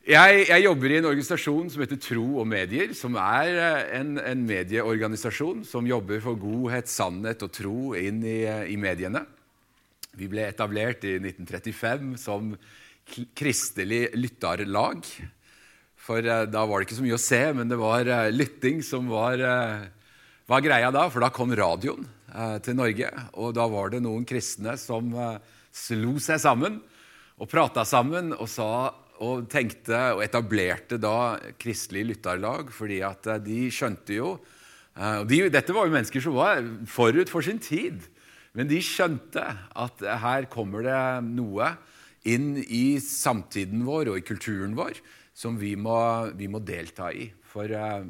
Jeg, jeg, jobber i en organisasjon som heter Tro og Medier, som er eh, en, en medieorganisasjon som jobber for godhet, sannhet og tro inn i, i, mediene. Vi ble etablert i 1935 som kristelig lytterlag. For uh, da var det ikke så mye å se, men det var lytting som var, var, greia da. For da kom radioen til Norge, og da var det noen kristne som slo seg sammen og prata sammen og sa og tenkte og etablerte da Kristelig Lytterlag, fordi at eh, de skjønte jo og de, Dette var jo mennesker som var forut for sin tid. Men de skjønte at her kommer det noe inn i samtiden vår og i kulturen vår som vi må, vi må delta i. For eh,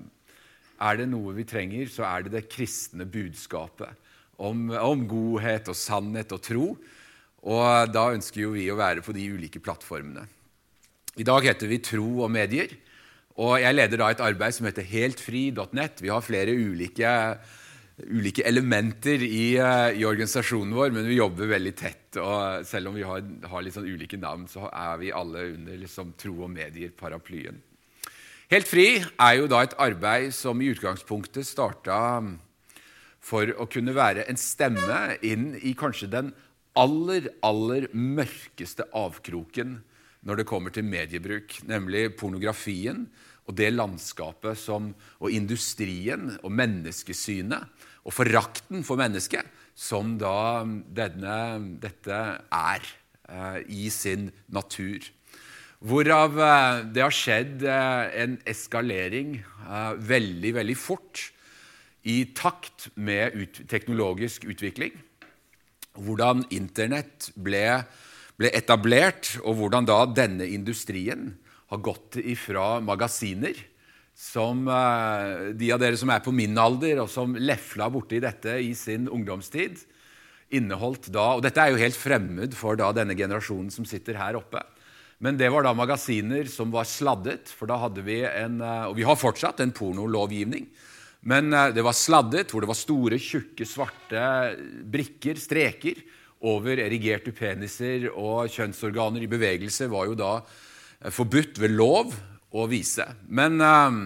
er det noe vi trenger, så er det det kristne budskapet om, om godhet og sannhet og tro. Og da ønsker jo vi å være på de ulike plattformene. I dag heter vi Tro og medier. Og jeg leder da et arbeid som heter heltfri.net. Vi har flere ulike, ulike elementer i, eh, i, organisasjonen vår, men vi jobber veldig tett. Og selv om vi har, har litt sånn ulike navn, så er vi alle under liksom Tro og medier-paraplyen. Helt fri er jo da et arbeid som i utgangspunktet starta for å kunne være en stemme inn i kanskje den aller, aller mørkeste avkroken når det kommer til mediebruk, nemlig pornografien og det landskapet som, og industrien og menneskesynet og forakten for mennesket som da denne, dette er eh, i sin natur. Hvorav eh, det har skjedd eh, en eskalering eh, veldig, veldig fort i takt med ut, teknologisk utvikling. Hvordan Internett ble ble etablert, og hvordan da denne industrien har gått ifra magasiner som eh, de av dere som er på min alder, og som lefla borti dette i sin ungdomstid, inneholdt da Og dette er jo helt fremmed for da denne generasjonen som sitter her oppe. Men det var da magasiner som var sladdet, for da hadde vi en eh, Og vi har fortsatt en pornolovgivning. Men eh, det var sladdet, hvor det var store, tjukke, svarte brikker, streker, over erigerte peniser og kjønnsorganer i bevegelse var jo da eh, forbudt ved lov å vise. Men eh,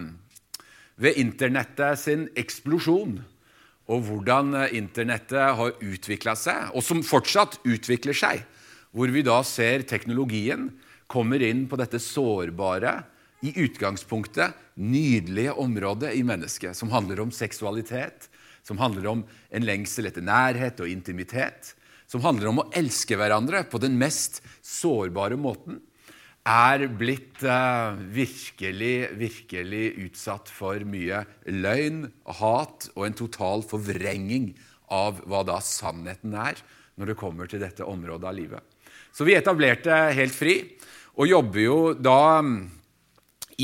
ved internettet sin eksplosjon og hvordan eh, internettet har utvikla seg, og som fortsatt utvikler seg, hvor vi da ser teknologien kommer inn på dette sårbare, i utgangspunktet nydelige området i mennesket, som handler om seksualitet, som handler om en lengsel etter nærhet og intimitet, som handler om å elske hverandre på den mest sårbare måten, er blitt eh, virkelig, virkelig utsatt for mye løgn, hat og en total forvrenging av hva da sannheten er når det kommer til dette området av livet. Så vi etablerte Helt Fri og jobber jo da mm,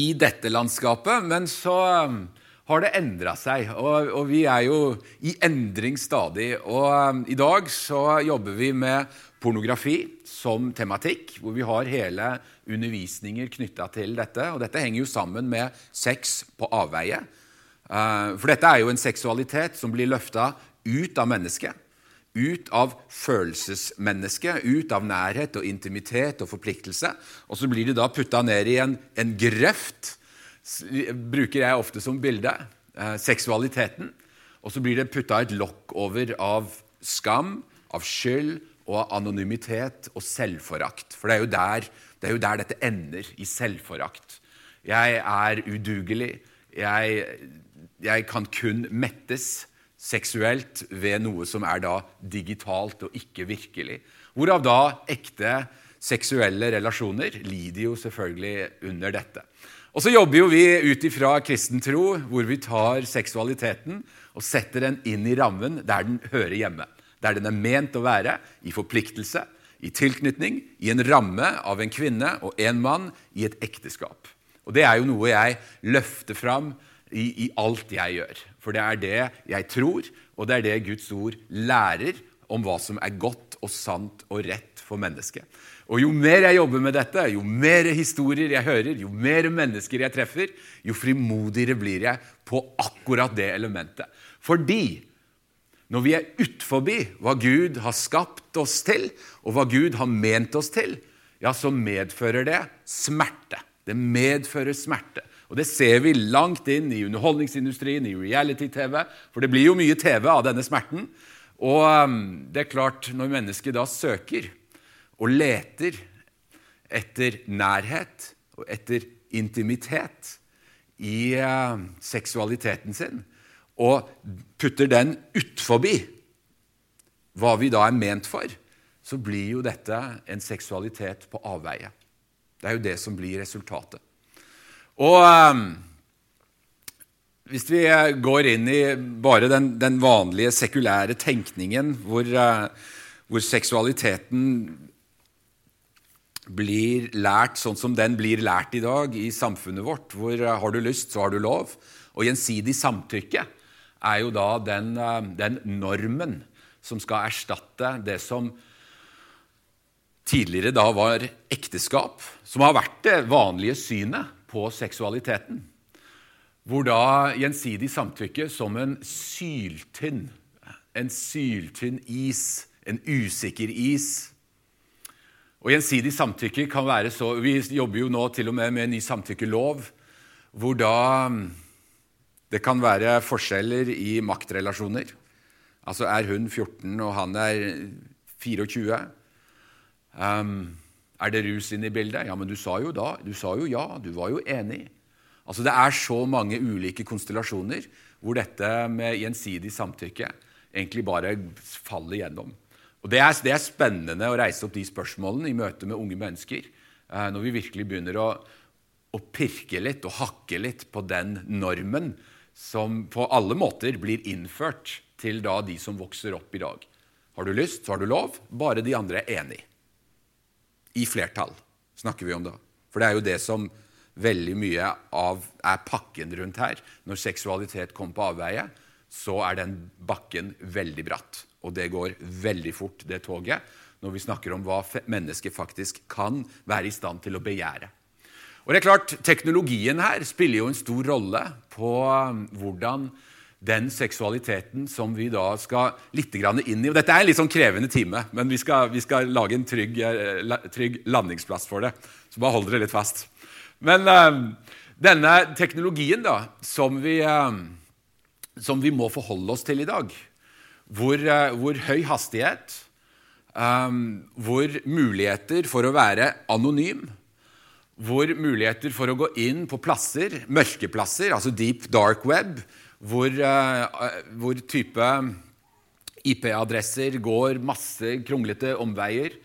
i dette landskapet. Men så mm, har det endra seg. Og, og, vi er jo i endring stadig. Og um, i dag så jobber vi med pornografi som tematikk, hvor vi har hele undervisninger knytta til dette. Og dette henger jo sammen med sex på avveie. Uh, for dette er jo en seksualitet som blir løfta ut av mennesket. Ut av følelsesmennesket, ut av nærhet og intimitet og forpliktelse. Og så blir det da putta ned i en, en grøft bruker jeg ofte som bilde. Eh, seksualiteten. Og så blir det putta et lokk over av skam, av skyld og av anonymitet og selvforakt. For det er, der, det er jo der, dette ender, i selvforakt. Jeg er udugelig. Jeg, jeg kan kun mettes seksuelt ved noe som er da digitalt og ikke virkelig. Hvorav da ekte seksuelle relasjoner lider jo selvfølgelig under dette. Og så jobber jo vi ut ifra kristen tro, hvor vi tar seksualiteten og setter den inn i rammen der den hører hjemme. Der den er ment å være, i forpliktelse, i tilknytning, i en ramme av en kvinne og en mann i et ekteskap. Og Det er jo noe jeg løfter fram i, i alt jeg gjør. For det er det jeg tror, og det er det Guds ord lærer om hva som er godt og sant og rett for mennesket. Og jo mer jeg jobber med dette, jo mer historier jeg hører, jo mer mennesker jeg treffer, jo frimodigere blir jeg på akkurat det elementet. Fordi når vi er utforbi hva Gud har skapt oss til, og hva Gud har ment oss til, ja, så medfører det smerte. Det medfører smerte. Og Det ser vi langt inn i underholdningsindustrien, i reality-TV. For det blir jo mye TV av denne smerten. Og um, det er klart, når mennesket da søker og leter etter nærhet og etter intimitet i uh, seksualiteten sin, og putter den utforbi hva vi da er ment for, så blir jo dette en seksualitet på avveie. Det er jo det som blir resultatet. Og um, hvis vi eh, går inn i bare den, den vanlige sekulære tenkningen, hvor, uh, hvor, seksualiteten blir lært sånn som den blir lært i dag i samfunnet vårt, hvor uh, har du lyst, så har du lov, og gjensidig samtykke er jo da den, den normen som skal erstatte det som tidligere da var ekteskap, som har vært det vanlige synet på seksualiteten. Hvor da gjensidig samtykke som en syltynn, en syltynn is, en usikker is Og gjensidig samtykke kan være så Vi jobber jo nå til og med med en ny samtykkelov, hvor da det kan være forskjeller i maktrelasjoner. Altså er hun 14 og han er 24? Um, er det rus inne i bildet? Ja, men du sa jo da. Du sa jo ja. Du var jo enig. Altså Det er så mange ulike konstellasjoner hvor dette med gjensidig samtykke egentlig bare faller gjennom. Og det er, det er, spennende å reise opp de spørsmålene i møte med unge mennesker. Eh, når vi virkelig begynner å, å, pirke litt og hakke litt på den normen som på alle måter blir innført til da de som vokser opp i dag. Har du lyst, så har du lov, bare de andre er enig. I flertall snakker vi om da. For det er jo det som veldig mye av er pakken rundt her. Når seksualitet kommer på avveie, så er den bakken veldig bratt. Og det går veldig fort, det toget, når vi snakker om hva mennesket faktisk kan være i stand til å begjære. Og det er klart, Teknologien her spiller jo en stor rolle på um, hvordan den seksualiteten som vi da skal litt inn i. Og Dette er en litt sånn krevende time, men vi skal, vi skal lage en trygg, eh, trygg, landingsplass for det. Så bare hold dere litt fast. Men uh, denne teknologien da, som vi, uh, som vi, må forholde oss til i dag, hvor, uh, hvor høy hastighet, um, hvor muligheter for å være anonym, hvor muligheter for å gå inn på plasser, mørkeplasser, altså deep dark web, hvor, uh, hvor type IP-adresser går masse kronglete omveier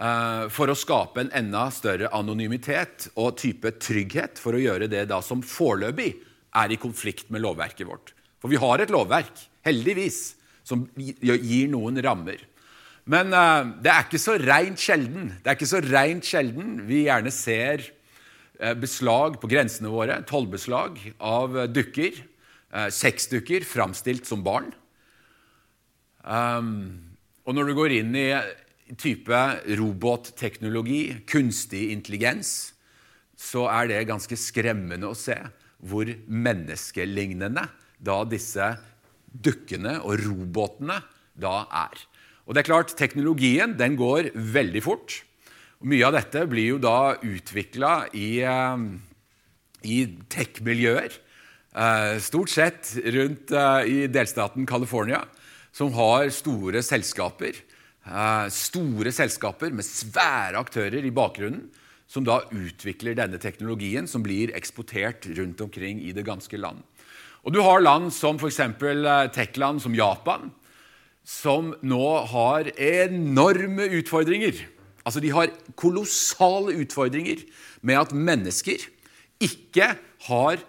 uh, for å skape en enda større anonymitet og type trygghet for å gjøre det da som foreløpig er i konflikt med lovverket vårt. For vi har et lovverk, heldigvis, som gir noen rammer. Men uh, det er ikke så reint sjelden Det er ikke så rent sjelden vi gjerne ser uh, beslag på grensene våre, tollbeslag av uh, dukker eh, sexdukker framstilt som barn. Um, og når du går inn i type robotteknologi, kunstig intelligens, så er det ganske skremmende å se hvor menneskelignende da disse dukkene og robotene da er. Og det er klart, Teknologien den går veldig fort. Mye av dette blir jo da utvikla i, um, i tech-miljøer Eh, stort sett rundt eh, i delstaten California, som har store selskaper. Eh, store selskaper med svære aktører i bakgrunnen, som da utvikler denne teknologien som blir eksportert rundt omkring i det ganske land. Og Du har land som f.eks. tech-land som Japan, som nå har enorme utfordringer. Altså De har kolossale utfordringer med at mennesker ikke har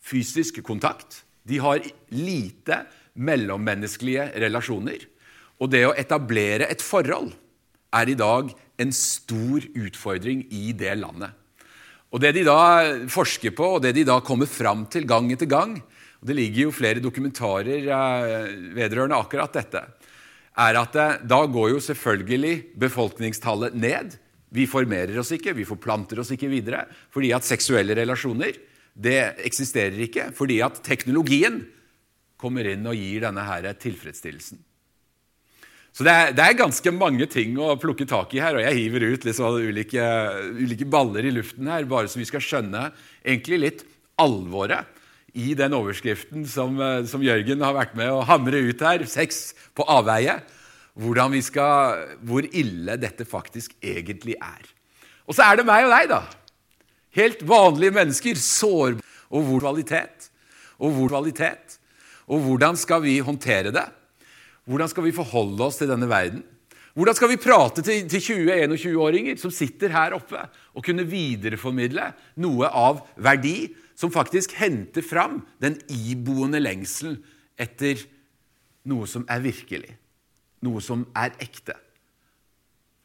fysisk kontakt. De har lite mellommenneskelige relasjoner. Og det å etablere et forhold er i dag en stor utfordring i det landet. Og Det de da forsker på, og det de da kommer fram til gang etter gang og Det ligger jo flere dokumentarer eh, vedrørende akkurat dette. er at eh, Da går jo selvfølgelig befolkningstallet ned. Vi formerer oss ikke, vi forplanter oss ikke videre fordi at seksuelle relasjoner det eksisterer ikke fordi at teknologien kommer inn og gir denne her tilfredsstillelsen. Så det er, det er, ganske mange ting å plukke tak i her, og jeg hiver ut liksom ulike, ulike, baller i luften her, bare så vi skal skjønne egentlig litt alvoret i den overskriften som, eh, som Jørgen har vært med å hamre ut her, sex på avveie, skal, hvor ille dette faktisk egentlig er. Og så er det meg og deg, da. Helt vanlige mennesker. Sår og hvor kvalitet. Og hvor kvalitet. Og hvordan skal vi håndtere det? Hvordan skal vi forholde oss til denne verden? Hvordan skal vi prate til, til 20-21-åringer som sitter her oppe, og kunne videreformidle noe av verdi som faktisk henter fram den iboende lengselen etter noe som er virkelig, noe som er ekte.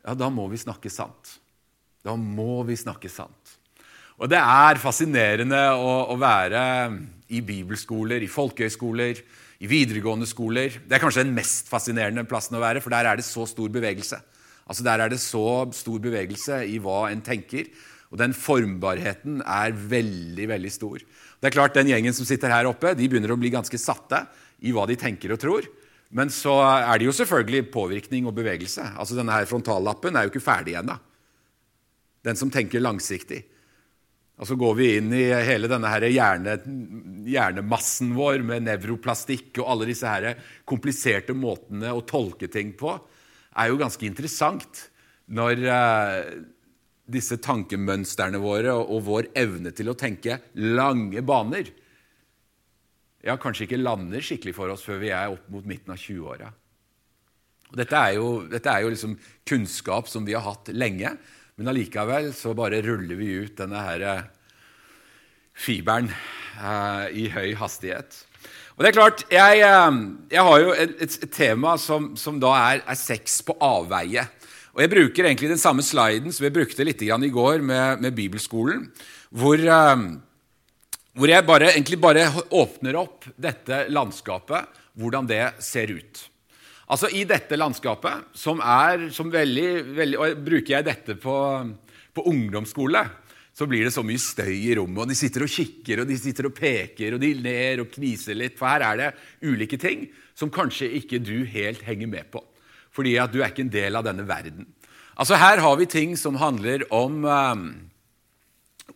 Ja, da må vi snakke sant. Da må vi snakke sant. Og det er fascinerende å, å være i bibelskoler, i folkehøyskoler, i videregående skoler. Det er kanskje den mest fascinerende plassen å være, for der er det så stor bevegelse. Altså Der er det så stor bevegelse i hva en tenker, og den formbarheten er veldig veldig stor. Det er klart Den gjengen som sitter her oppe, de begynner å bli ganske satte i hva de tenker og tror. Men så er det jo selvfølgelig påvirkning og bevegelse. Altså Denne her frontallappen er jo ikke ferdig ennå. Den som tenker langsiktig. Og så går vi inn i hele denne her hjerne, hjernemassen vår med nevroplastikk og alle disse her kompliserte måtene å tolke ting på. er jo ganske interessant når eh, disse tankemønstrene våre og, vår evne til å tenke lange baner ja, kanskje ikke lander skikkelig for oss før vi er opp mot midten av 20-åra. Dette dette er jo liksom kunnskap som vi har hatt lenge, men allikevel så bare ruller vi ut denne her eh, fiberen eh, i høy hastighet. Og det er klart, Jeg, eh, jeg har jo et, et, tema som, som da er, er sex på avveie. Og Jeg bruker egentlig den samme sliden som jeg brukte litt i går med, med Bibelskolen, hvor, uh, hvor jeg bare, egentlig bare åpner opp dette landskapet, hvordan det ser ut. Altså I dette landskapet, som er som veldig, veldig Og bruker jeg dette på, på ungdomsskole, så blir det så mye støy i rommet. og De sitter og kikker og de sitter og peker og de ler og kniser litt. For her er det ulike ting som kanskje ikke du helt henger med på fordi at du er ikke en del av denne verden. Altså Her har vi ting som handler om um,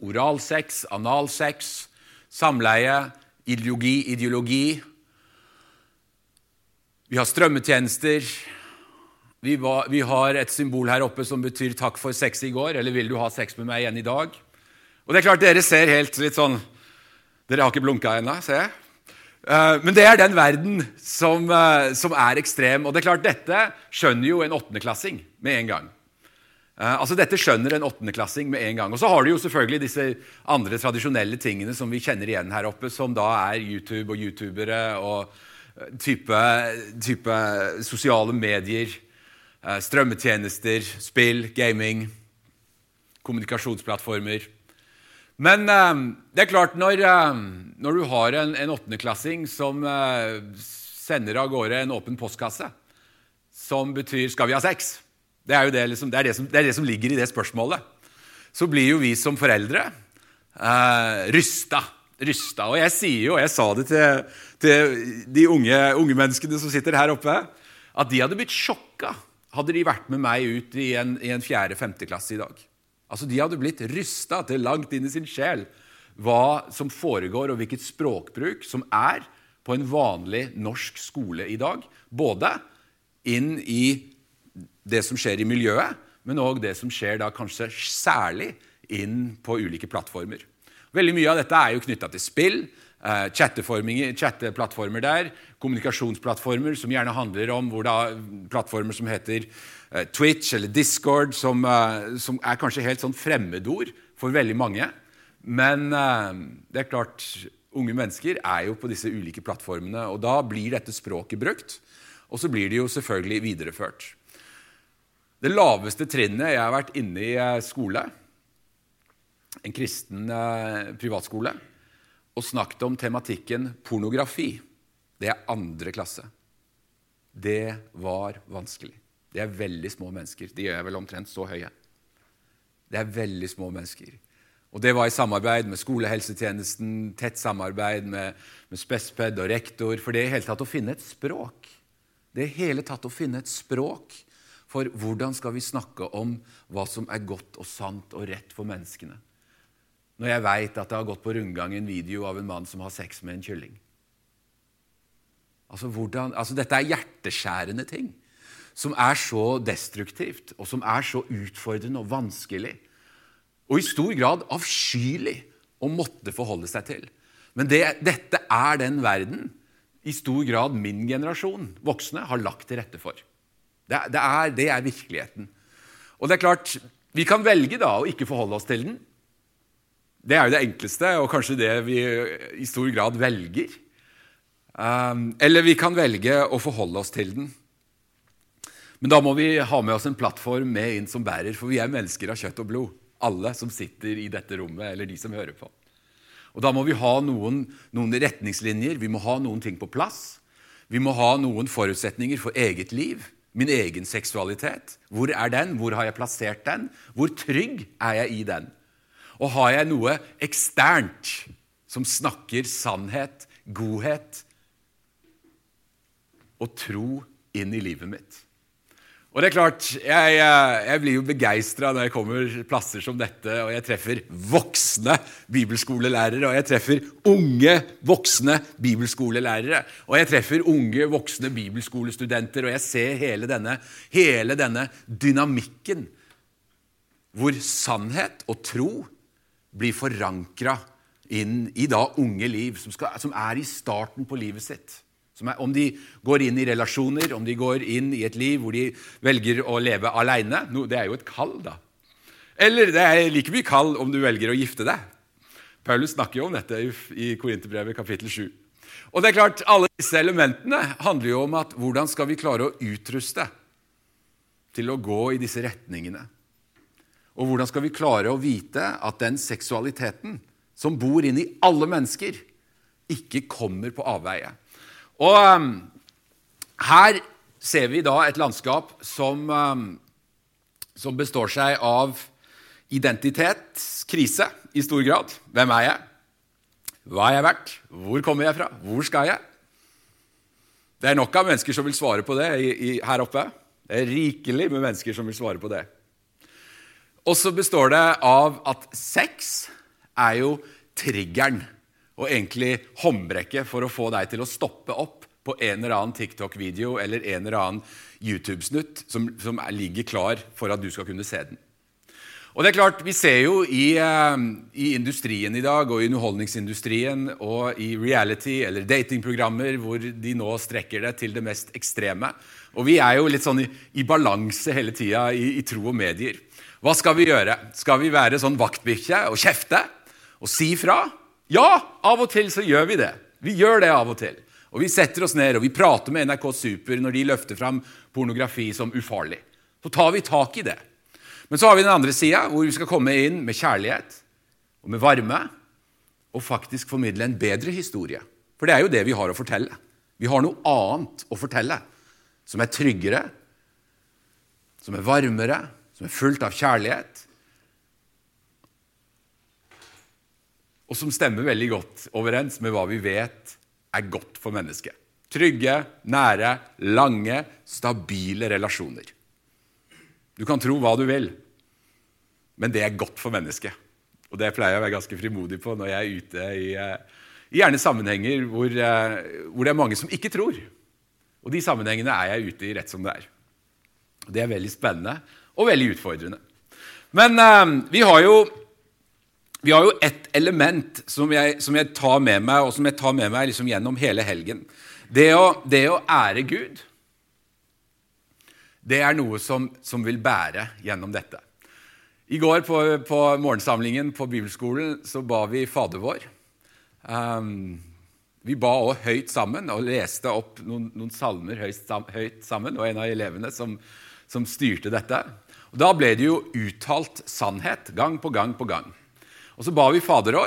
oralsex, analsex, samleie, ideologi, ideologi. Vi har strømmetjenester. Vi, var, vi, har et symbol her oppe som betyr 'takk for sex i går', eller 'vil du ha sex med meg igjen i dag'? Og det er klart Dere ser helt litt sånn Dere har ikke blunka ennå, ser jeg. Eh, men det er den verden som, eh, som, er ekstrem. Og det er klart, dette skjønner jo en åttendeklassing med en gang. Uh, altså Dette skjønner en åttendeklassing med en gang. Og så har du jo selvfølgelig disse andre tradisjonelle tingene som vi kjenner igjen her oppe, som da er YouTube og youtubere og type, type sosiale medier, uh, strømmetjenester, spill, gaming, kommunikasjonsplattformer. Men uh, det er klart, når, uh, når du har en, en åttendeklassing som sender av gårde en åpen postkasse, som betyr 'skal vi ha sex', det er jo det, liksom, det, er det, som, det, er det som, ligger i det spørsmålet, så blir jo vi som foreldre eh, rysta. Rysta. Og jeg sier jo, og jeg sa det til, til de unge, unge, menneskene som sitter her oppe, at de hadde blitt sjokka hadde de vært med meg ut i en, i en fjerde-femte klasse i dag. Altså, De hadde blitt rysta til langt inn i sin sjel hva som foregår, og hvilket språkbruk som er på en vanlig norsk skole i dag. Både inn i det som skjer i miljøet, men òg det som skjer da kanskje særlig inn på ulike plattformer. Veldig mye av dette er jo knytta til spill, eh, chatteplattformer der, kommunikasjonsplattformer som gjerne handler om da, plattformer som heter Eh, Twitch eller Discord, som, eh, som, er kanskje helt sånn fremmedord for veldig mange. Men det er klart, unge mennesker er jo på disse ulike plattformene, og da blir dette språket brukt. Og så blir det jo selvfølgelig videreført. Det laveste trinnet jeg har vært inne i skole, en kristen privatskole, og snakket om tematikken pornografi. Det er andre klasse. Det var vanskelig. Det er veldig små mennesker. De er vel omtrent så høye. Det er veldig små mennesker. Og Det var i samarbeid med skolehelsetjenesten, tett samarbeid med, med Spesped og rektor. For det i hele tatt å finne et språk Det er hele tatt å finne et språk for hvordan skal vi snakke om hva som er godt og sant og rett for menneskene. Når jeg veit at det har gått på rundgang en video av en mann som har sex med en kylling. Altså, hvordan, altså Dette er hjerteskjærende ting som er så destruktivt, og som er så utfordrende og vanskelig. Og i stor grad avskyelig å måtte forholde seg til. Men det, dette er den verden i stor grad min generasjon voksne har lagt til rette for. Det, det, er, det er, virkeligheten. Og det er klart, Vi kan velge da å ikke forholde oss til den. Det er jo det enkleste, og kanskje det vi i stor grad velger. Um, eller vi kan velge å forholde oss til den. Men da må vi ha med oss en plattform med inn som bærer, for vi er mennesker av kjøtt og blod. Alle som sitter i dette rommet, eller de som hører på. Og Da må vi ha noen, noen retningslinjer, vi må ha noen ting på plass. Vi må ha noen forutsetninger for eget liv, min egen seksualitet. Hvor er den? Hvor har jeg plassert den? Hvor trygg er jeg i den? Og har jeg noe eksternt som snakker sannhet, godhet og tro inn i livet mitt? Og det er klart, Jeg, jeg blir jo begeistra når jeg kommer plasser som dette, og jeg treffer voksne bibelskolelærere, og jeg treffer unge, voksne bibelskolelærere, og jeg treffer unge, voksne bibelskolestudenter, og jeg ser hele denne, hele denne dynamikken hvor sannhet og tro blir forankra inn i da unge liv, som, skal, som er i starten på livet sitt. Er, om de går inn i relasjoner, om de går inn i et liv hvor de velger å leve aleine no, Det er jo et kall, da. Eller det er like mye kall om du velger å gifte deg. Paulus snakker jo om dette i Korinterbrevet kapittel 7. Og det er klart, Alle disse elementene handler jo om at hvordan skal vi klare å utruste til å gå i disse retningene? Og hvordan skal vi klare å vite at den seksualiteten som bor inni alle mennesker, ikke kommer på avveie? Og um, her ser vi da et landskap som, um, som består seg av identitetskrise i stor grad. Hvem er jeg? Hva har jeg vært? Hvor kommer jeg fra? Hvor skal jeg? Det er nok av mennesker som vil svare på det i, i, her oppe. Det er rikelig med mennesker som vil svare på det. Og så består det av at sex er jo triggeren og egentlig håndbrekket for å få deg til å stoppe opp på en eller annen TikTok-video eller en eller annen YouTube-snutt som, som, ligger klar for at du skal kunne se den. Og det er klart, Vi ser jo i, uh, i, industrien i dag, og i underholdningsindustrien og i reality- eller datingprogrammer hvor de nå strekker det til det mest ekstreme. Og vi er jo litt sånn i, i balanse hele tida i, i tro og medier. Hva skal vi gjøre? Skal vi være sånn vaktbikkje og kjefte og si fra? Ja, av og til så gjør vi det. Vi gjør det av og til. Og Vi setter oss ned og vi prater med NRK Super når de løfter fram pornografi som ufarlig. Så tar vi tak i det. Men så har vi den andre sida, hvor vi skal komme inn med kjærlighet og med varme og faktisk formidle en bedre historie. For det er jo det vi har å fortelle. Vi har noe annet å fortelle som er tryggere, som er varmere, som er fullt av kjærlighet, og som stemmer veldig godt overens med hva vi vet er godt for mennesket. Trygge, nære, lange, stabile relasjoner. Du kan tro hva du vil, men det er godt for mennesket. Og det pleier jeg å være ganske frimodig på når jeg er ute i, eh, i gjerne sammenhenger hvor, eh, hvor, det er mange som ikke tror. Og de sammenhengene er jeg ute i rett som det er. Det er veldig spennende og veldig utfordrende. Men eh, vi har jo vi har jo ett element som jeg, som jeg, tar med meg, og som jeg tar med meg liksom gjennom hele helgen. Det å, det å, ære Gud, det er noe som, som vil bære gjennom dette. I går på, på, morgensamlingen på bibelskolen så ba vi Fader vår. Um, vi ba òg høyt sammen og leste opp noen, noen salmer høyt, høyt, sammen. Og en av elevene som, som styrte dette. Og Da ble det jo uttalt sannhet gang på gang på gang. Og så ba vi Fader,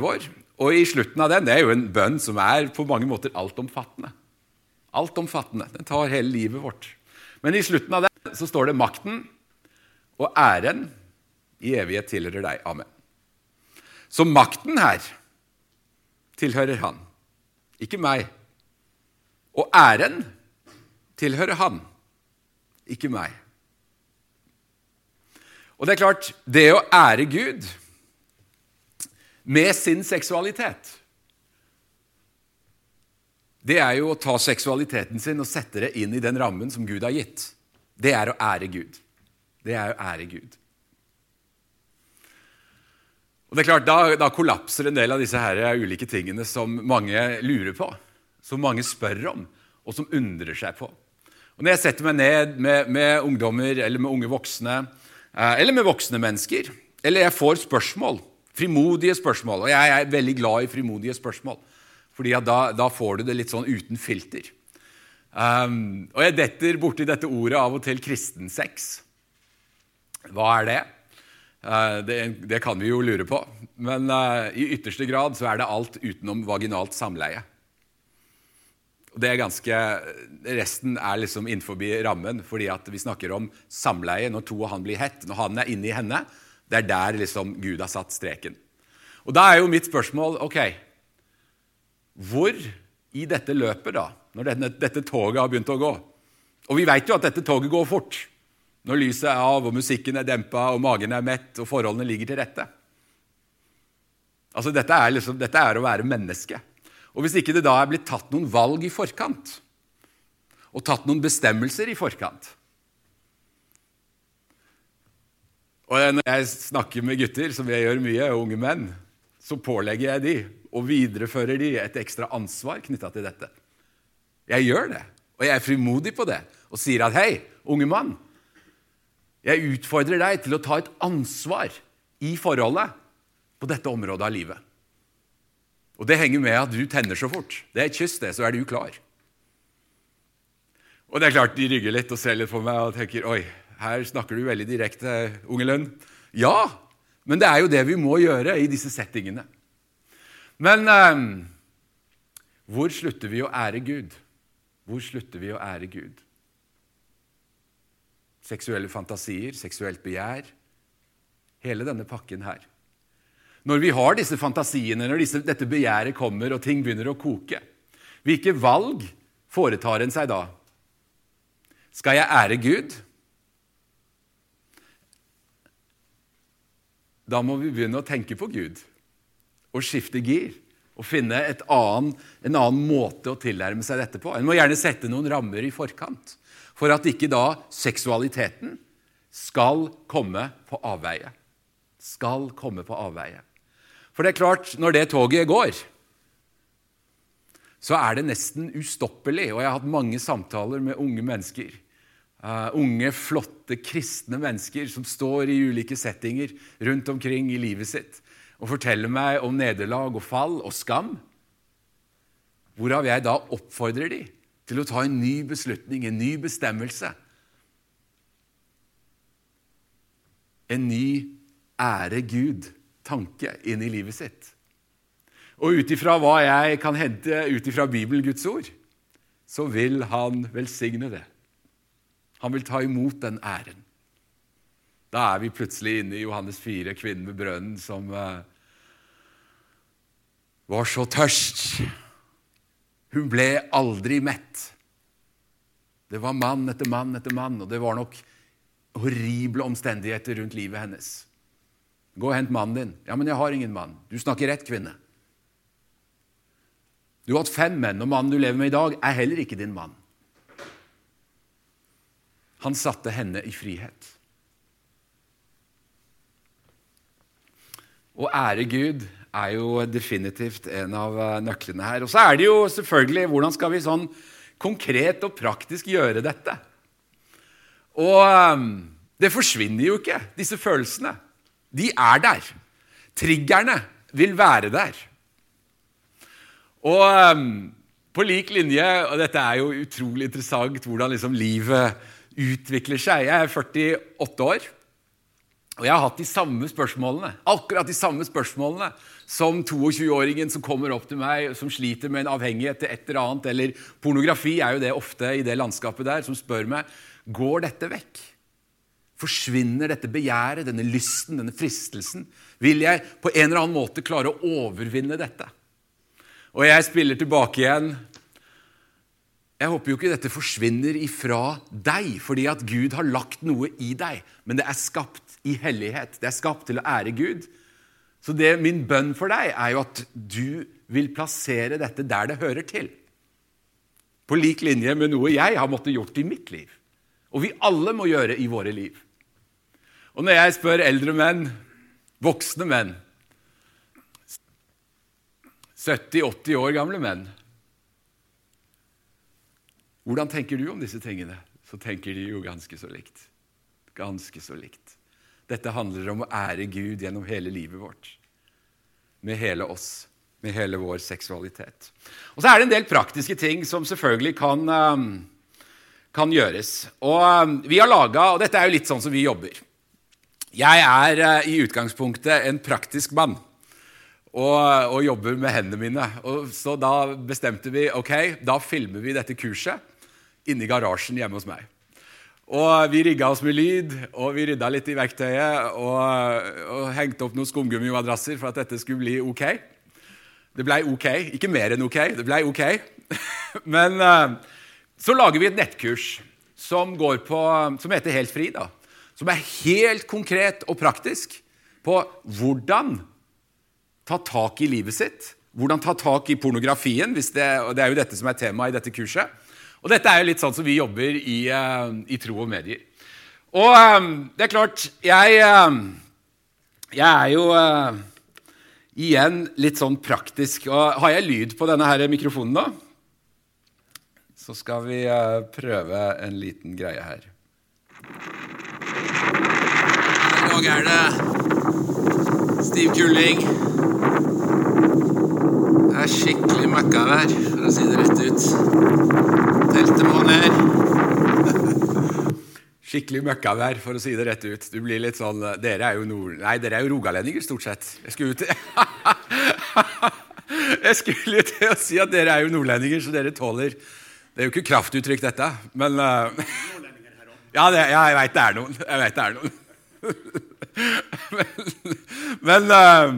vår, og i slutten av den Det er jo en bønn som er på mange måter altomfattende. Altomfattende. Den tar hele livet vårt. Men i slutten av den så står det makten og æren i evighet tilhører deg. Amen. Så makten her tilhører han, ikke meg. Og æren tilhører han, ikke meg. Og det er klart, det å ære Gud med sin seksualitet Det er jo å ta seksualiteten sin og sette det inn i den rammen som Gud har gitt. Det er å ære Gud. Det er å ære Gud. Og det er klart, da, da, kollapser en del av disse her ulike tingene som mange lurer på, som mange spør om, og som undrer seg på. Og Når jeg setter meg ned med, med ungdommer eller med unge voksne, eller med voksne mennesker, eller jeg får spørsmål, frimodige spørsmål, og jeg er veldig glad i frimodige spørsmål, fordi da, da får du det litt sånn uten filter. Um, og jeg detter borti dette ordet av og til kristensex. Hva er det? Uh, det, det, kan vi jo lure på. Men uh, i ytterste grad så er det alt utenom vaginalt samleie. Det er ganske, Resten er liksom innenfor rammen, fordi at vi snakker om samleie når to og han blir hett. Når han er inni henne, det er der liksom Gud har satt streken. Og Da er jo mitt spørsmål ok, hvor i dette løpet, da, når dette, dette toget har begynt å gå Og vi vet jo at dette toget går fort. Når lyset er av, og musikken er dempa, og magen er mett, og forholdene ligger til rette. Altså, dette er, liksom, dette er å være menneske. Og hvis ikke det da er blitt tatt noen valg i forkant, og tatt noen bestemmelser i forkant Og Når jeg snakker med gutter, som jeg gjør mye, og unge menn, så pålegger jeg de og viderefører de et ekstra ansvar knytta til dette. Jeg gjør det, og jeg er frimodig på det og sier at hei, unge mann, jeg utfordrer deg til å ta et ansvar i forholdet på dette området av livet. Og det henger med at du tenner så fort. Det er et kyss, det, så er du klar. Og det er klart, De rygger litt og ser litt på meg og tenker oi, her snakker du veldig direkte, unge Lønn. Ja, men det er jo det vi må gjøre i disse settingene. Men eh, hvor slutter vi å ære Gud? Hvor slutter vi å ære Gud? seksuelle fantasier, seksuelt begjær. Hele denne pakken her. Når vi har disse fantasiene, når disse, dette begjæret kommer og ting begynner å koke, hvilke valg foretar en seg da? Skal jeg ære Gud? Da må vi begynne å tenke på Gud og skifte gir og finne annen, en annen måte å tilnærme seg dette på. En må gjerne sette noen rammer i forkant for at ikke da seksualiteten skal komme på avveie. Skal komme på avveie. For det er klart, når det toget går, så er det nesten ustoppelig. Og jeg har hatt mange samtaler med unge mennesker. Uh, unge, flotte, kristne mennesker som står i ulike settinger rundt omkring i livet sitt og forteller meg om nederlag og fall og skam. Hvorav jeg da oppfordrer de til å ta en ny beslutning, en ny bestemmelse. En ny ære Gud-tanke inn i livet sitt. Og ut ifra hva jeg kan hente ut ifra Bibelen, Guds ord, så vil han velsigne det. Han vil ta imot den æren. Da er vi plutselig inne i Johannes 4, kvinnen ved brønnen som uh, var så tørst hun ble aldri mett. Det var mann etter mann etter mann, og det var nok horrible omstendigheter rundt livet hennes. Gå og hent mannen din. Ja, men jeg har ingen mann. Du snakker rett, kvinne. Du har hatt fem menn, og mannen du lever med i dag, er heller ikke din mann. Han satte henne i frihet. Å ære Gud er jo definitivt en av eh, nøklene her. Og så er det jo selvfølgelig hvordan skal vi sånn konkret og praktisk gjøre dette? Og ehm, det forsvinner jo ikke, disse følelsene. De er der. Triggerne vil være der. Og ehm, på lik linje Og dette er jo utrolig interessant hvordan liksom livet utvikler seg. Jeg er 48 år. Og jeg har hatt de samme spørsmålene, akkurat de samme spørsmålene som 22-åringen som kommer opp til meg som sliter med en avhengighet til et eller annet, eller pornografi er jo det ofte i det landskapet der, som spør meg går dette vekk. Forsvinner dette begjæret, denne lysten, denne fristelsen? Vil jeg på en eller annen måte klare å overvinne dette? Og jeg spiller tilbake igjen jeg håper jo ikke dette forsvinner ifra deg fordi at Gud har lagt noe i deg, men det er skapt i hellighet. Det er skapt til å ære Gud. Så det, min bønn for deg er jo at du vil plassere dette der det hører til. På lik linje med noe jeg har måttet gjort i mitt liv, og vi alle må gjøre i våre liv. Og når jeg spør eldre menn, voksne menn, 70-80 år gamle menn Hvordan tenker du om disse tingene? Så tenker de jo ganske så likt. Ganske så likt. Dette handler om å ære Gud gjennom hele livet vårt. Med hele oss, med hele vår seksualitet. Og så er det en del praktiske ting som selvfølgelig kan, um, kan gjøres. Og um, vi har laga Og dette er jo litt sånn som vi jobber. Jeg er uh, i utgangspunktet en praktisk mann og, og jobber med hendene mine. Og så da bestemte vi ok, da filmer vi dette kurset inne i garasjen hjemme hos meg. Og Vi rigga oss med lyd, og vi rydda litt i verktøyet og, og hengte opp noen skumgummimadrasser for at dette skulle bli ok. Det blei ok. Ikke mer enn ok. Det blei ok. Men uh, så lager vi et nettkurs som, på, som heter Helt fri. da, Som er helt konkret og praktisk på hvordan ta tak i livet sitt. Hvordan ta tak i pornografien. Det, det er jo dette som er temaet i dette kurset. Og dette er jo litt sånn som vi jobber i, uh, i tro og medier. Og um, det er klart Jeg, uh, jeg er jo igjen litt sånn praktisk. Og har jeg lyd på denne her mikrofonen, nå? Så skal vi prøve en liten greie her. I dag er det stiv kuling. Det er skikkelig møkkavær, for å si det rett ut. Teltet må ned. Skikkelig møkkavær, for å si det rett ut. Du blir litt sånn, Dere er jo nord... Nei, dere er jo rogalendinger, stort sett. Jeg skulle ut Jeg skulle til å si at dere er jo nordlendinger, så dere tåler Det er jo ikke kraftuttrykk, dette, men uh... Ja, det, ja, jeg veit det er noen. Jeg vet det er noen. men, men uh...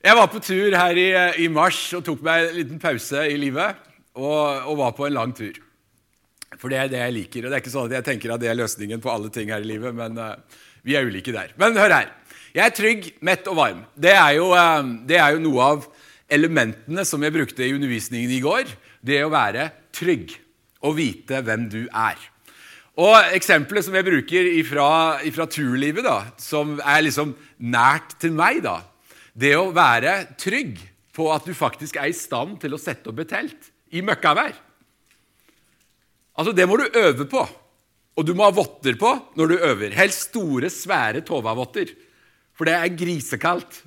jeg var på tur her i, i, mars og tok meg en liten pause i livet. Og, og var på en lang tur. For det er det jeg liker. Og det er ikke sånn at jeg tenker at det er løsningen på alle ting her i livet, men uh, vi er ulike der. Men hør her. Jeg er trygg, mett og varm. Det er, jo, uh, det er jo noe av elementene som jeg brukte i undervisningen i går. Det å være trygg og vite hvem du er. Og Eksempelet som jeg bruker fra turlivet, da, som er liksom nært til meg, da, det å være trygg på at du faktisk er i stand til å sette opp et telt i møkkavær. Altså, Det må du øve på. Og du må ha votter på når du øver. Helst store, svære Tova-votter. For det er grisekaldt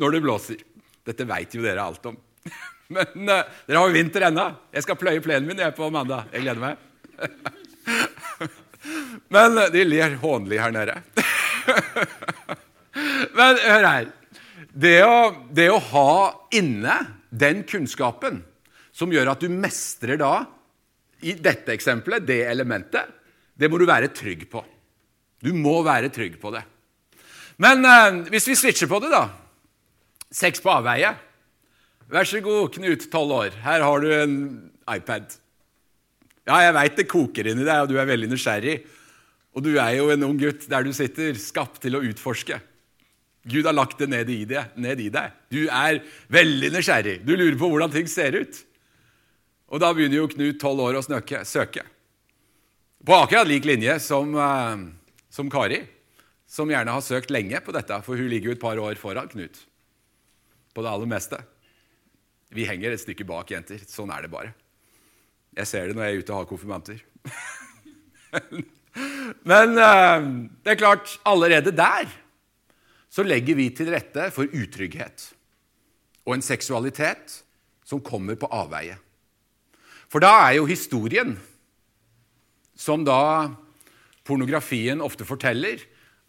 når det blåser. Dette veit jo dere alt om. Men uh, dere har jo vinter ennå. Jeg skal pløye plenen min jeg på mandag. Jeg gleder meg. Men uh, de ler hånlig her nede. Men hør her. Det å, det å ha inne den kunnskapen som gjør at du mestrer da i dette eksempelet, det elementet, det må du være trygg på. Du må være trygg på det. Men eh, hvis vi switcher på det, da Sex på avveie. Vær så god, Knut, tolv år. Her har du en iPad. Ja, jeg veit det koker inni deg, og du er veldig nysgjerrig. Og du er jo en ung gutt der du sitter, skapt til å utforske. Gud har lagt det ned i, deg, ned i deg. Du er veldig nysgjerrig. Du lurer på hvordan ting ser ut. Og da begynner jo Knut, tolv år, å snøke, søke. På akkurat lik linje som, uh, som, Kari, som gjerne har søkt lenge på dette, for hun ligger jo et par år foran Knut på det aller meste. Vi henger et stykke bak, jenter. Sånn er det bare. Jeg ser det når jeg er ute og har konfirmanter. Men uh, det er klart, allerede der så legger vi til rette for utrygghet og en seksualitet som kommer på avveie. For da er jo historien, som da pornografien ofte forteller,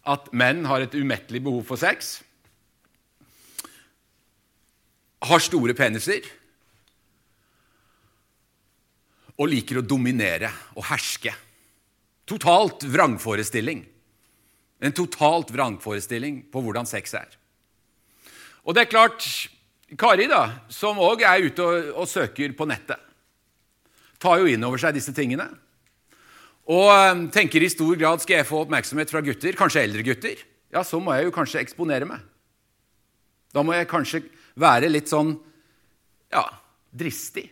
at menn har et umettelig behov for sex, har store peniser og liker å dominere og herske. Totalt vrangforestilling. En totalt vrangforestilling på hvordan sex er. Og det er klart, Kari, da, som òg er ute og, og søker på nettet tar jo inn over seg disse tingene. Og eh, tenker i stor grad skal jeg få oppmerksomhet fra gutter, kanskje eldre gutter, ja, så må jeg jo kanskje eksponere meg. Da må jeg kanskje være litt sånn ja, dristig.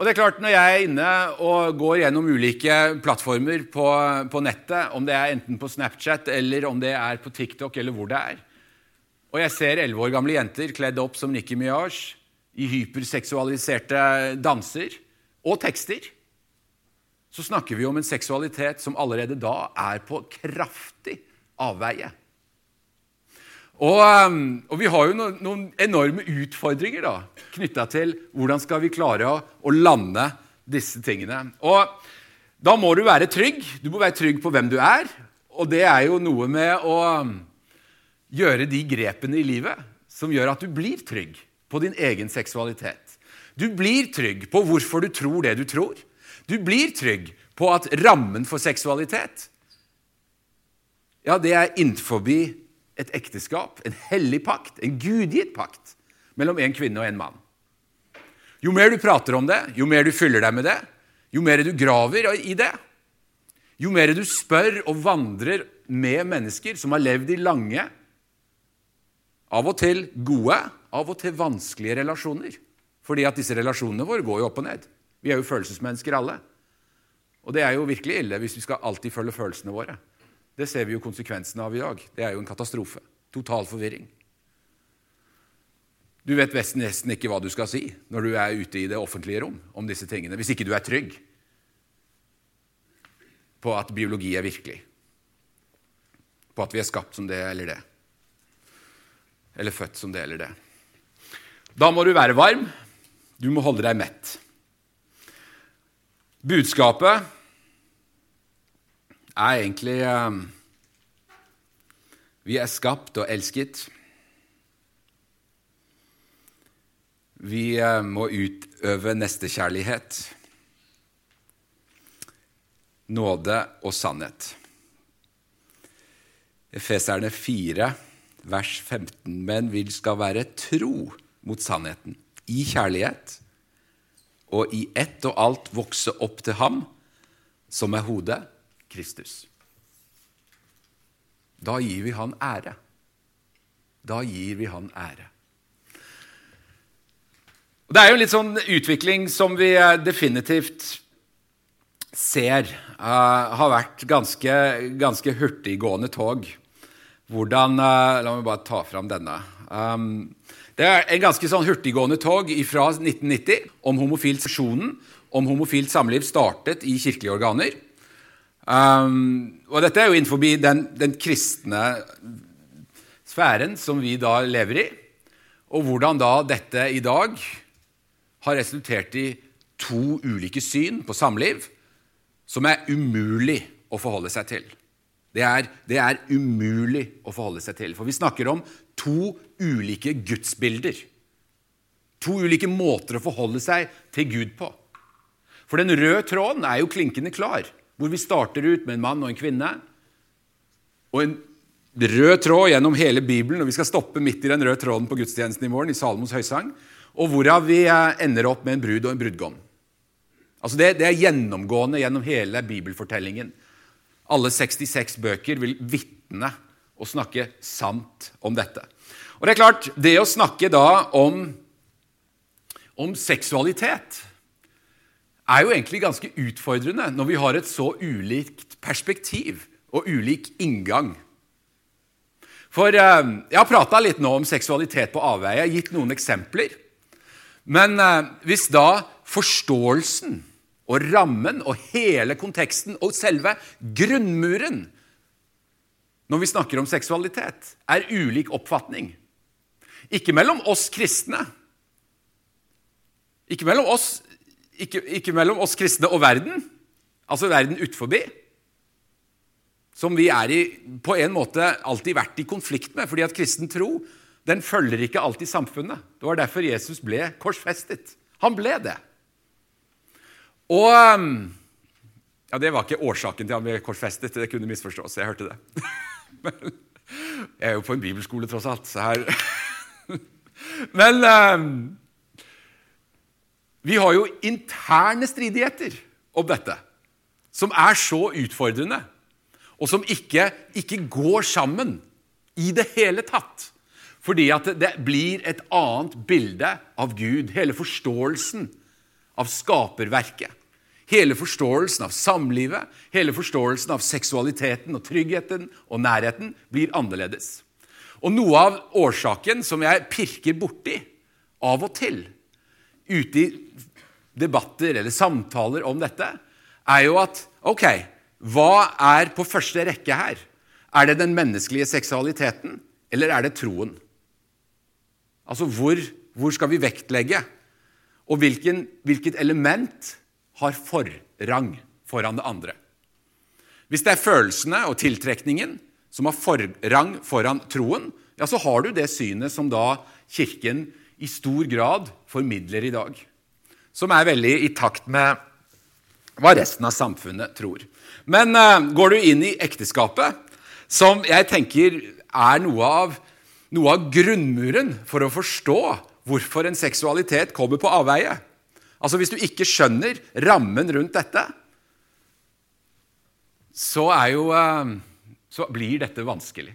Og det er klart, Når jeg er inne og går gjennom ulike plattformer på, på nettet, om det er enten på Snapchat eller om det er på TikTok eller hvor det er, og jeg ser elleve år gamle jenter kledd opp som Nikki Minaj i hyperseksualiserte danser og tekster, så snakker vi om en seksualitet som allerede da er på kraftig avveie. Og, um, og, vi har jo noen, noen enorme utfordringer da, knytta til hvordan skal vi klare å, å, lande disse tingene. Og da må du være trygg. Du må være trygg på hvem du er. Og det er jo noe med å um, gjøre de grepene i livet som gjør at du blir trygg på din egen seksualitet. Du blir trygg på hvorfor du tror det du tror. Du blir trygg på at rammen for seksualitet ja, det er innenfor et ekteskap, en hellig pakt, en gudgitt pakt mellom en kvinne og en mann. Jo mer du prater om det, jo mer du fyller deg med det, jo mer du graver i det, jo mer du spør og vandrer med mennesker som har levd i lange, av og til gode, av og til vanskelige relasjoner. Fordi at disse relasjonene våre går jo opp og ned. Vi er jo følelsesmennesker alle. Og det er jo virkelig ille hvis vi skal alltid følge følelsene våre. Det ser vi jo konsekvensene av i dag. Det er jo en katastrofe. Total forvirring. Du vet nesten ikke hva du skal si når du er ute i det offentlige rom om disse tingene, hvis ikke du er trygg på at biologi er virkelig, på at vi er skapt som det eller det, eller født som det eller det. Da må du være varm, du må holde deg mett. Budskapet er egentlig um, Vi er skapt og elsket. Vi uh, må utøve nestekjærlighet, nåde og sannhet. Efeserne 4, vers 15. Men vi skal være tro mot sannheten, i kjærlighet, og i ett og alt vokse opp til ham som er hodet, Kristus. Da gir vi han ære. Da gir vi han ære. Det er jo en litt sånn utvikling som vi eh, definitivt ser uh, har vært ganske, ganske hurtiggående tog. Hvordan uh, La meg bare ta fram denne. Um, det er en ganske sånn hurtiggående tog fra 1990 om homofilt sesjonen, om homofilt samliv startet i kirkelige organer. Um, og dette er jo innenfor den, den, kristne sfæren som vi da lever i, og hvordan da dette i dag har resultert i to ulike syn på samliv som er umulig å forholde seg til. Det er, det er umulig å forholde seg til, for vi snakker om to ulike gudsbilder. To ulike måter å forholde seg til Gud på. For den røde tråden er jo klinkende klar hvor vi starter ut med en mann og en kvinne. Og en rød tråd gjennom hele Bibelen, og vi skal stoppe midt i den røde tråden på gudstjenesten i morgen, i Salomos høysang, og hvorav vi eh, ender opp med en brud og en brudgom. Altså det, det er gjennomgående gjennom hele bibelfortellingen. Alle 66 bøker vil vitne og snakke sant om dette. Og Det er klart, det å snakke da om, om seksualitet er jo egentlig ganske utfordrende når vi har et så ulikt perspektiv og ulik inngang. For eh, Jeg har prata litt nå om seksualitet på avveie, gitt noen eksempler. Men eh, hvis da forståelsen og rammen og hele konteksten og selve grunnmuren når vi snakker om seksualitet, er ulik oppfatning Ikke mellom oss kristne, ikke mellom oss ikke, ikke, mellom oss kristne og verden, altså verden utforbi, som vi er i, på en måte alltid vært i konflikt med, fordi at kristen tro den følger ikke alltid samfunnet. Det var derfor Jesus ble korsfestet. Han ble det. Og ja, Det var ikke årsaken til han ble korsfestet. Det kunne misforstås. Jeg hørte det. Men jeg er jo på en bibelskole, tross alt. så her... Men Vi har jo interne stridigheter om dette, som er så utfordrende, og som ikke, ikke går sammen i det hele tatt. Fordi at det blir et annet bilde av Gud. Hele forståelsen av skaperverket. Hele forståelsen av samlivet, hele forståelsen av seksualiteten og tryggheten og nærheten blir annerledes. Og noe av årsaken som jeg pirker borti av og til ute i debatter eller samtaler om dette, er jo at ok, hva er på første rekke her? Er det den menneskelige seksualiteten, eller er det troen? Altså, hvor, hvor skal vi vektlegge? Og hvilken, hvilket element har forrang foran det andre? Hvis det er følelsene og tiltrekningen som har forrang foran troen, ja, så har du det synet som da Kirken i stor grad formidler i dag. Som er veldig i takt med hva resten av samfunnet tror. Men uh, går du inn i ekteskapet, som jeg tenker er noe av noe av grunnmuren for å forstå hvorfor en seksualitet kommer på avveie. Altså Hvis du ikke skjønner rammen rundt dette, så, jo, uh, så blir dette vanskelig.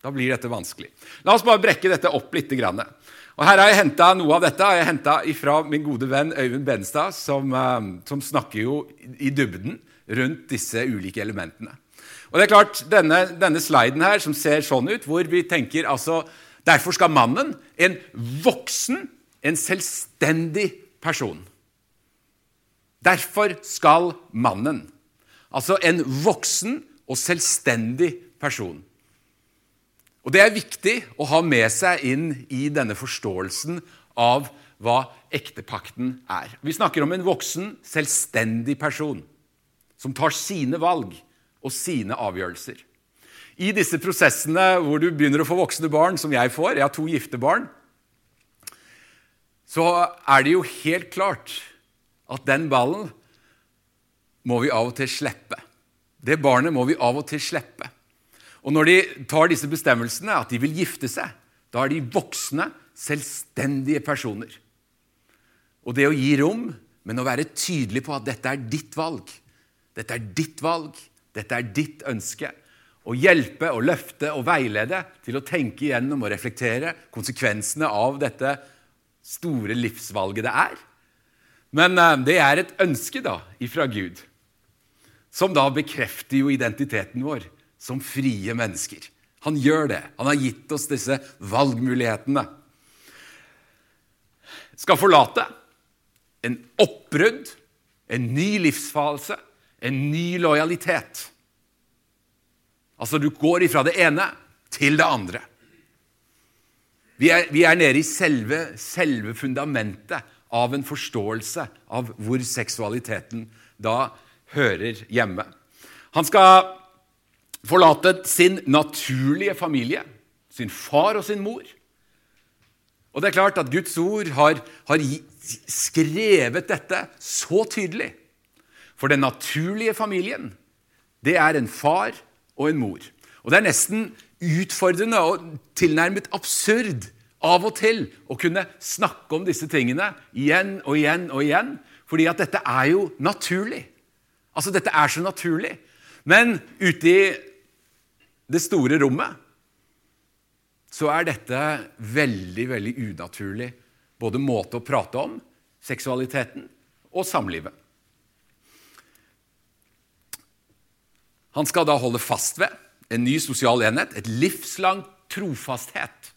Da blir dette vanskelig. La oss bare brekke dette opp litt. Og her har jeg henta Noe av dette har jeg fra min gode venn Øyvind Benstad, som, eh, som snakker jo i dybden rundt disse ulike elementene. Og det er klart, Denne, denne sliden her, som ser sånn ut, hvor vi tenker altså Derfor skal mannen, en voksen, en selvstendig person Derfor skal mannen, altså en voksen og selvstendig person Og Det er viktig å ha med seg inn i denne forståelsen av hva ektepakten er. Vi snakker om en voksen, selvstendig person som tar sine valg og sine avgjørelser. I disse prosessene hvor du begynner å få voksne barn, som jeg får Jeg har to gifte barn. Så er det jo helt klart at den ballen må vi av og til slippe. Det barnet må vi av og til slippe. Og når de tar disse bestemmelsene, at de vil gifte seg, da er de voksne, selvstendige personer. Og det å gi rom, men å være tydelig på at dette er ditt valg. Dette er ditt valg. Dette er ditt ønske. Å hjelpe og løfte og veilede til å tenke igjennom og reflektere konsekvensene av dette store livsvalget det er. Men eh, det er et ønske da ifra Gud, som da bekrefter jo identiteten vår som frie mennesker. Han gjør det. Han har gitt oss disse valgmulighetene. Skal forlate en oppbrudd, en ny livsfase, en ny lojalitet. Altså, du går ifra det ene til det andre. Vi er, vi er nede i selve, selve, fundamentet av en forståelse av hvor seksualiteten da hører hjemme. Han skal forlate sin naturlige familie, sin far og sin mor. Og det er klart at Guds ord har, har skrevet dette så tydelig for den naturlige familien, det er en far og en mor. Og det er nesten utfordrende og tilnærmet absurd av og til å kunne snakke om disse tingene igjen og igjen og igjen, fordi at dette er jo naturlig. Altså, dette er så naturlig. Men ute i det store rommet så er dette veldig, veldig unaturlig. Både måte å prate om seksualiteten og samlivet. Han skal da holde fast ved en ny sosial enhet, et livslang trofasthet.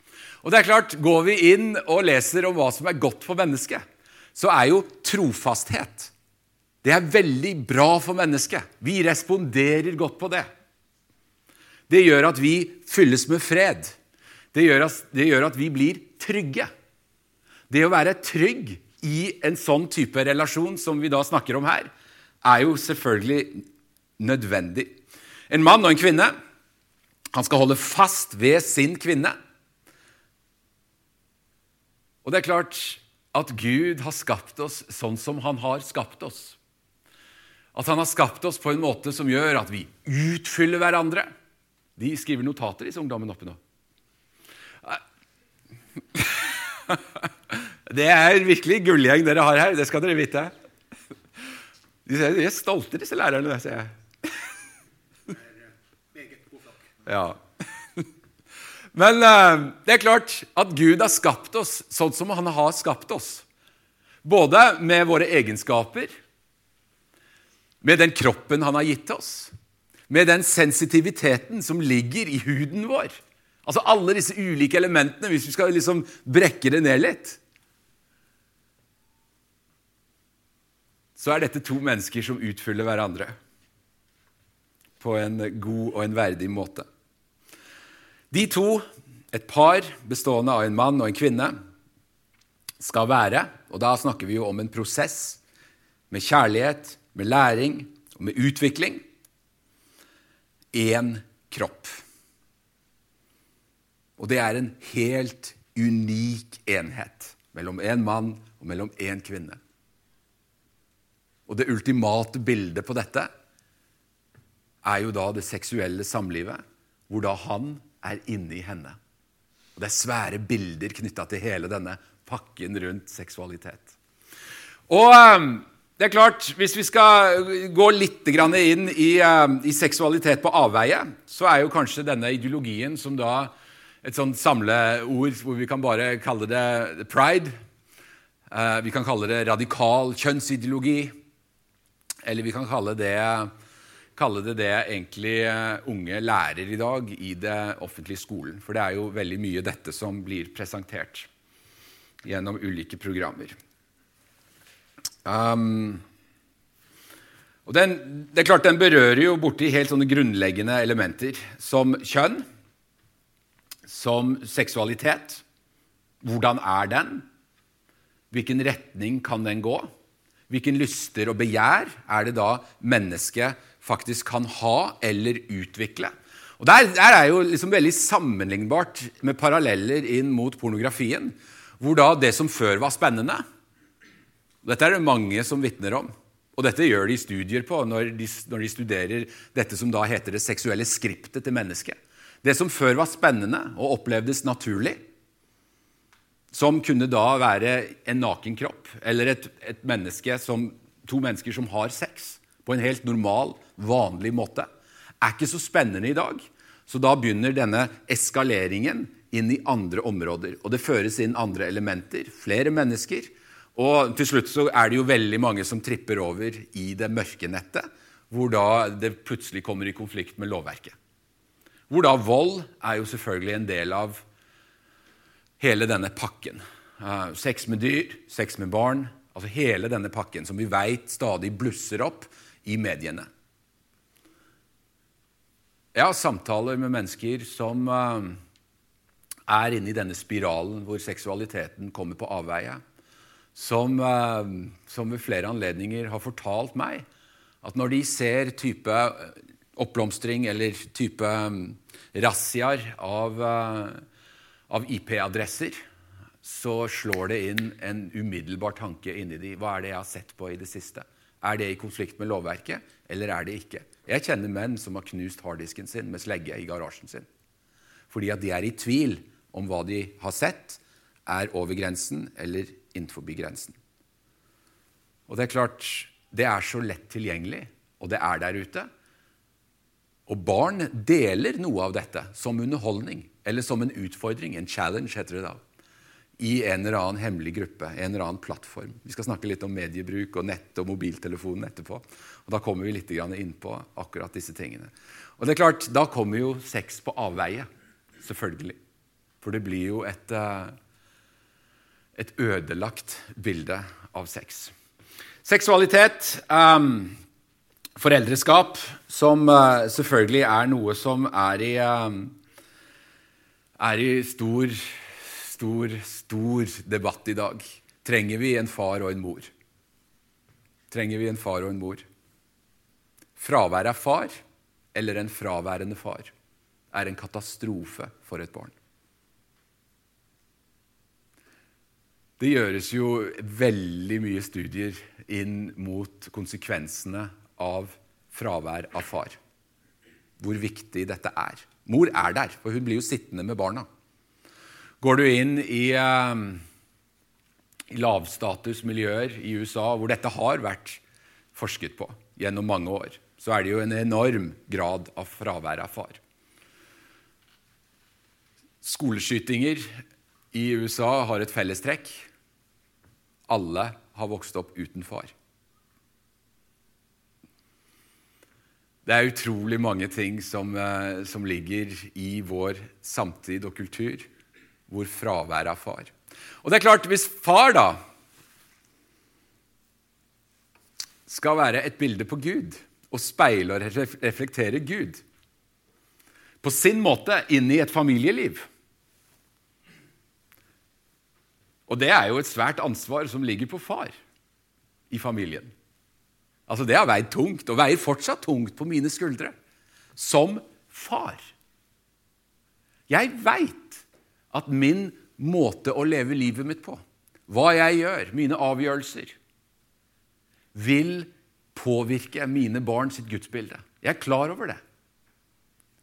Og det er klart, Går vi inn og leser om hva som er godt for mennesket, så er jo trofasthet det er veldig bra for mennesket. Vi responderer godt på det. Det gjør at vi fylles med fred. Det gjør at, det gjør at vi blir trygge. Det å være trygg i en sånn type relasjon som vi da snakker om her, er jo selvfølgelig nødvendig. En mann og en kvinne. Han skal holde fast ved sin kvinne. Og det er klart at Gud har skapt oss sånn som han har skapt oss. At han har skapt oss på en måte som gjør at vi utfyller hverandre. De skriver notater, disse ungdommene oppe nå. Det er virkelig gullgjeng dere har her. Det skal dere vite. De er stolte, disse lærerne. ser jeg. Ja. Men uh, det er klart at Gud har skapt oss sånn som han har skapt oss. Både med våre egenskaper, med den kroppen han har gitt oss, med den sensitiviteten som ligger i huden vår. Altså alle disse ulike elementene, hvis vi skal liksom brekke det ned litt. Så er dette to mennesker som utfyller hverandre på en god og en verdig måte. De to, et par bestående av en mann og en kvinne, skal være, og da snakker vi jo om en prosess med kjærlighet, med læring og med utvikling, én kropp. Og det er en helt unik enhet mellom én mann og mellom én kvinne. Og det ultimate bildet på dette er jo da det seksuelle samlivet, hvor da han er inni henne. Og Det er svære bilder knytta til hele denne pakken rundt seksualitet. Og ehm, det er klart, Hvis vi skal gå litt inn i, ehm, i, seksualitet på avveie, så er jo kanskje denne ideologien som da et sånt samleord hvor vi kan bare kalle det pride. Eh, vi kan kalle det radikal kjønnsideologi. Eller vi kan kalle det kalle det det egentlig eh, unge lærer i dag i det offentlige skolen. For det er jo veldig mye dette som blir presentert gjennom ulike programmer. Um, og den, det er klart den berører jo borti helt sånne grunnleggende elementer som kjønn, som seksualitet. Hvordan er den? Hvilken retning kan den gå? Hvilken lyster og begjær er det da mennesket faktisk kan ha eller utvikle. Og Der, der er jo liksom veldig sammenlignbart med paralleller inn mot pornografien, hvor da det som før var spennende Dette er det mange som vitner om. Og dette gjør de studier på når de, når de, studerer dette som da heter det seksuelle skriptet til mennesket. Det som før var spennende og opplevdes naturlig, som kunne da være en naken kropp eller et, et menneske som, to mennesker som har sex på en helt normal vanlig måte. Er ikke så spennende i dag. Så da begynner denne eskaleringen inn i andre områder. Og det føres inn andre elementer, flere mennesker. Og til slutt så er det jo veldig mange som tripper over i det mørke nettet, hvor da det plutselig kommer i konflikt med lovverket. Hvor da vold er jo selvfølgelig en del av hele denne pakken. Uh, sex med dyr, sex med barn, altså hele denne pakken som vi veit stadig blusser opp i mediene. Jeg har samtaler med mennesker som uh, er inne i denne spiralen hvor seksualiteten kommer på avveie. Som, uh, som, ved flere anledninger har fortalt meg at når de ser type eh, oppblomstring eller type um, razziaer av, av IP-adresser, så slår det inn en umiddelbar tanke inni de. Hva er det jeg har sett på i det siste? Er det i konflikt med lovverket, eller er det ikke? Jeg kjenner menn som har knust harddisken sin med slegge i garasjen sin. Fordi at de er i tvil om hva de har sett, er over grensen eller innenfor grensen. Og det er klart, det er så lett tilgjengelig, og det er der ute. Og barn deler noe av dette som underholdning eller som en utfordring. En challenge, heter det da i en eller annen hemmelig gruppe, en eller annen plattform. Vi skal snakke litt om mediebruk og nett og mobiltelefonen etterpå. og Da kommer vi litt inn på akkurat disse tingene. Og det er klart, Da kommer jo sex på avveie, selvfølgelig. For det blir jo et, eh, et ødelagt bilde av sex. Seksualitet, um, foreldreskap, som uh, selvfølgelig er noe som er i, um, er i stor stor, stor debatt i dag. Trenger vi en far og en mor? Trenger vi en far og en mor? Fravær av far eller en fraværende far er en katastrofe for et barn. Det gjøres jo veldig mye studier inn mot konsekvensene av fravær av far. Hvor viktig dette er. Mor er der, for hun blir jo sittende med barna. Går du inn i, eh, lavstatusmiljøer i USA hvor dette har vært forsket på gjennom mange år, så er det jo en enorm grad av fravær av far. Skoleskytinger i USA har et fellestrekk. Alle har vokst opp uten far. Det er utrolig mange ting som, eh, som, ligger i vår samtid og kultur hvor fraværet av far. Og det er klart, hvis far da skal være et bilde på Gud og speile og reflektere Gud på sin måte inn i et familieliv Og det er jo et svært ansvar som ligger på far i familien. Altså Det har veid tungt, og veier fortsatt tungt på mine skuldre. Som far. Jeg veit at min måte å leve livet mitt på, hva jeg gjør, mine avgjørelser, vil påvirke mine barn sitt gudsbilde. Jeg er klar over det.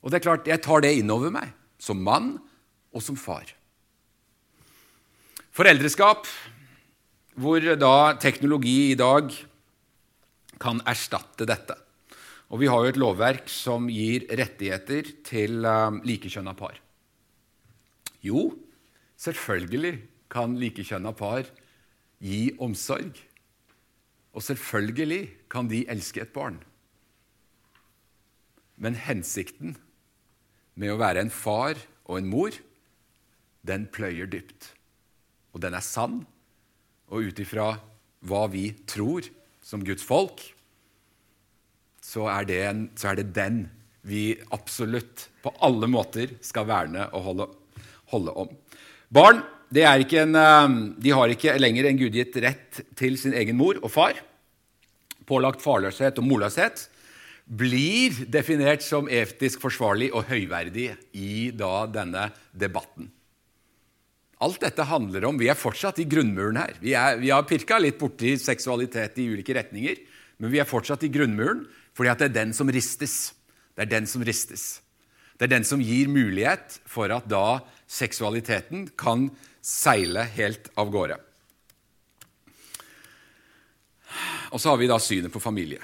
Og det er klart, jeg tar det innover meg som mann og som far. Foreldreskap, hvor da teknologi i dag kan erstatte dette. Og Vi har jo et lovverk som gir rettigheter til um, likekjønna par. Jo, selvfølgelig kan likekjønna par gi omsorg. Og selvfølgelig kan de elske et barn. Men hensikten med å være en far og en mor, den pløyer dypt. Og den er sann. Og ut ifra hva vi tror som Guds folk, så er, det en, så er det den vi absolutt på alle måter skal verne og holde, holde om. Barn en, um, de har ikke lenger en gudgitt rett til sin egen mor og far. Pålagt farløshet og morløshet blir definert som etisk forsvarlig og høyverdig i denne debatten. Alt dette handler om Vi er fortsatt i grunnmuren her. Vi, er, vi har pirka litt borti seksualitet i ulike retninger, men vi er fortsatt i grunnmuren fordi det er den som ristes. Det er den som ristes. Det er den som gir mulighet for at da seksualiteten kan seile helt av gårde. Og så har vi da synet på familie.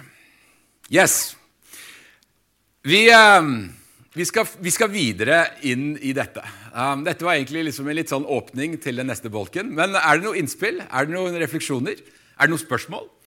Yes! Vi... Eh, vi skal, vi skal, videre inn i dette. Um, dette var egentlig liksom en litt sånn åpning til den neste bolken. Men er det noe innspill? Er det noen refleksjoner? Er det noen spørsmål?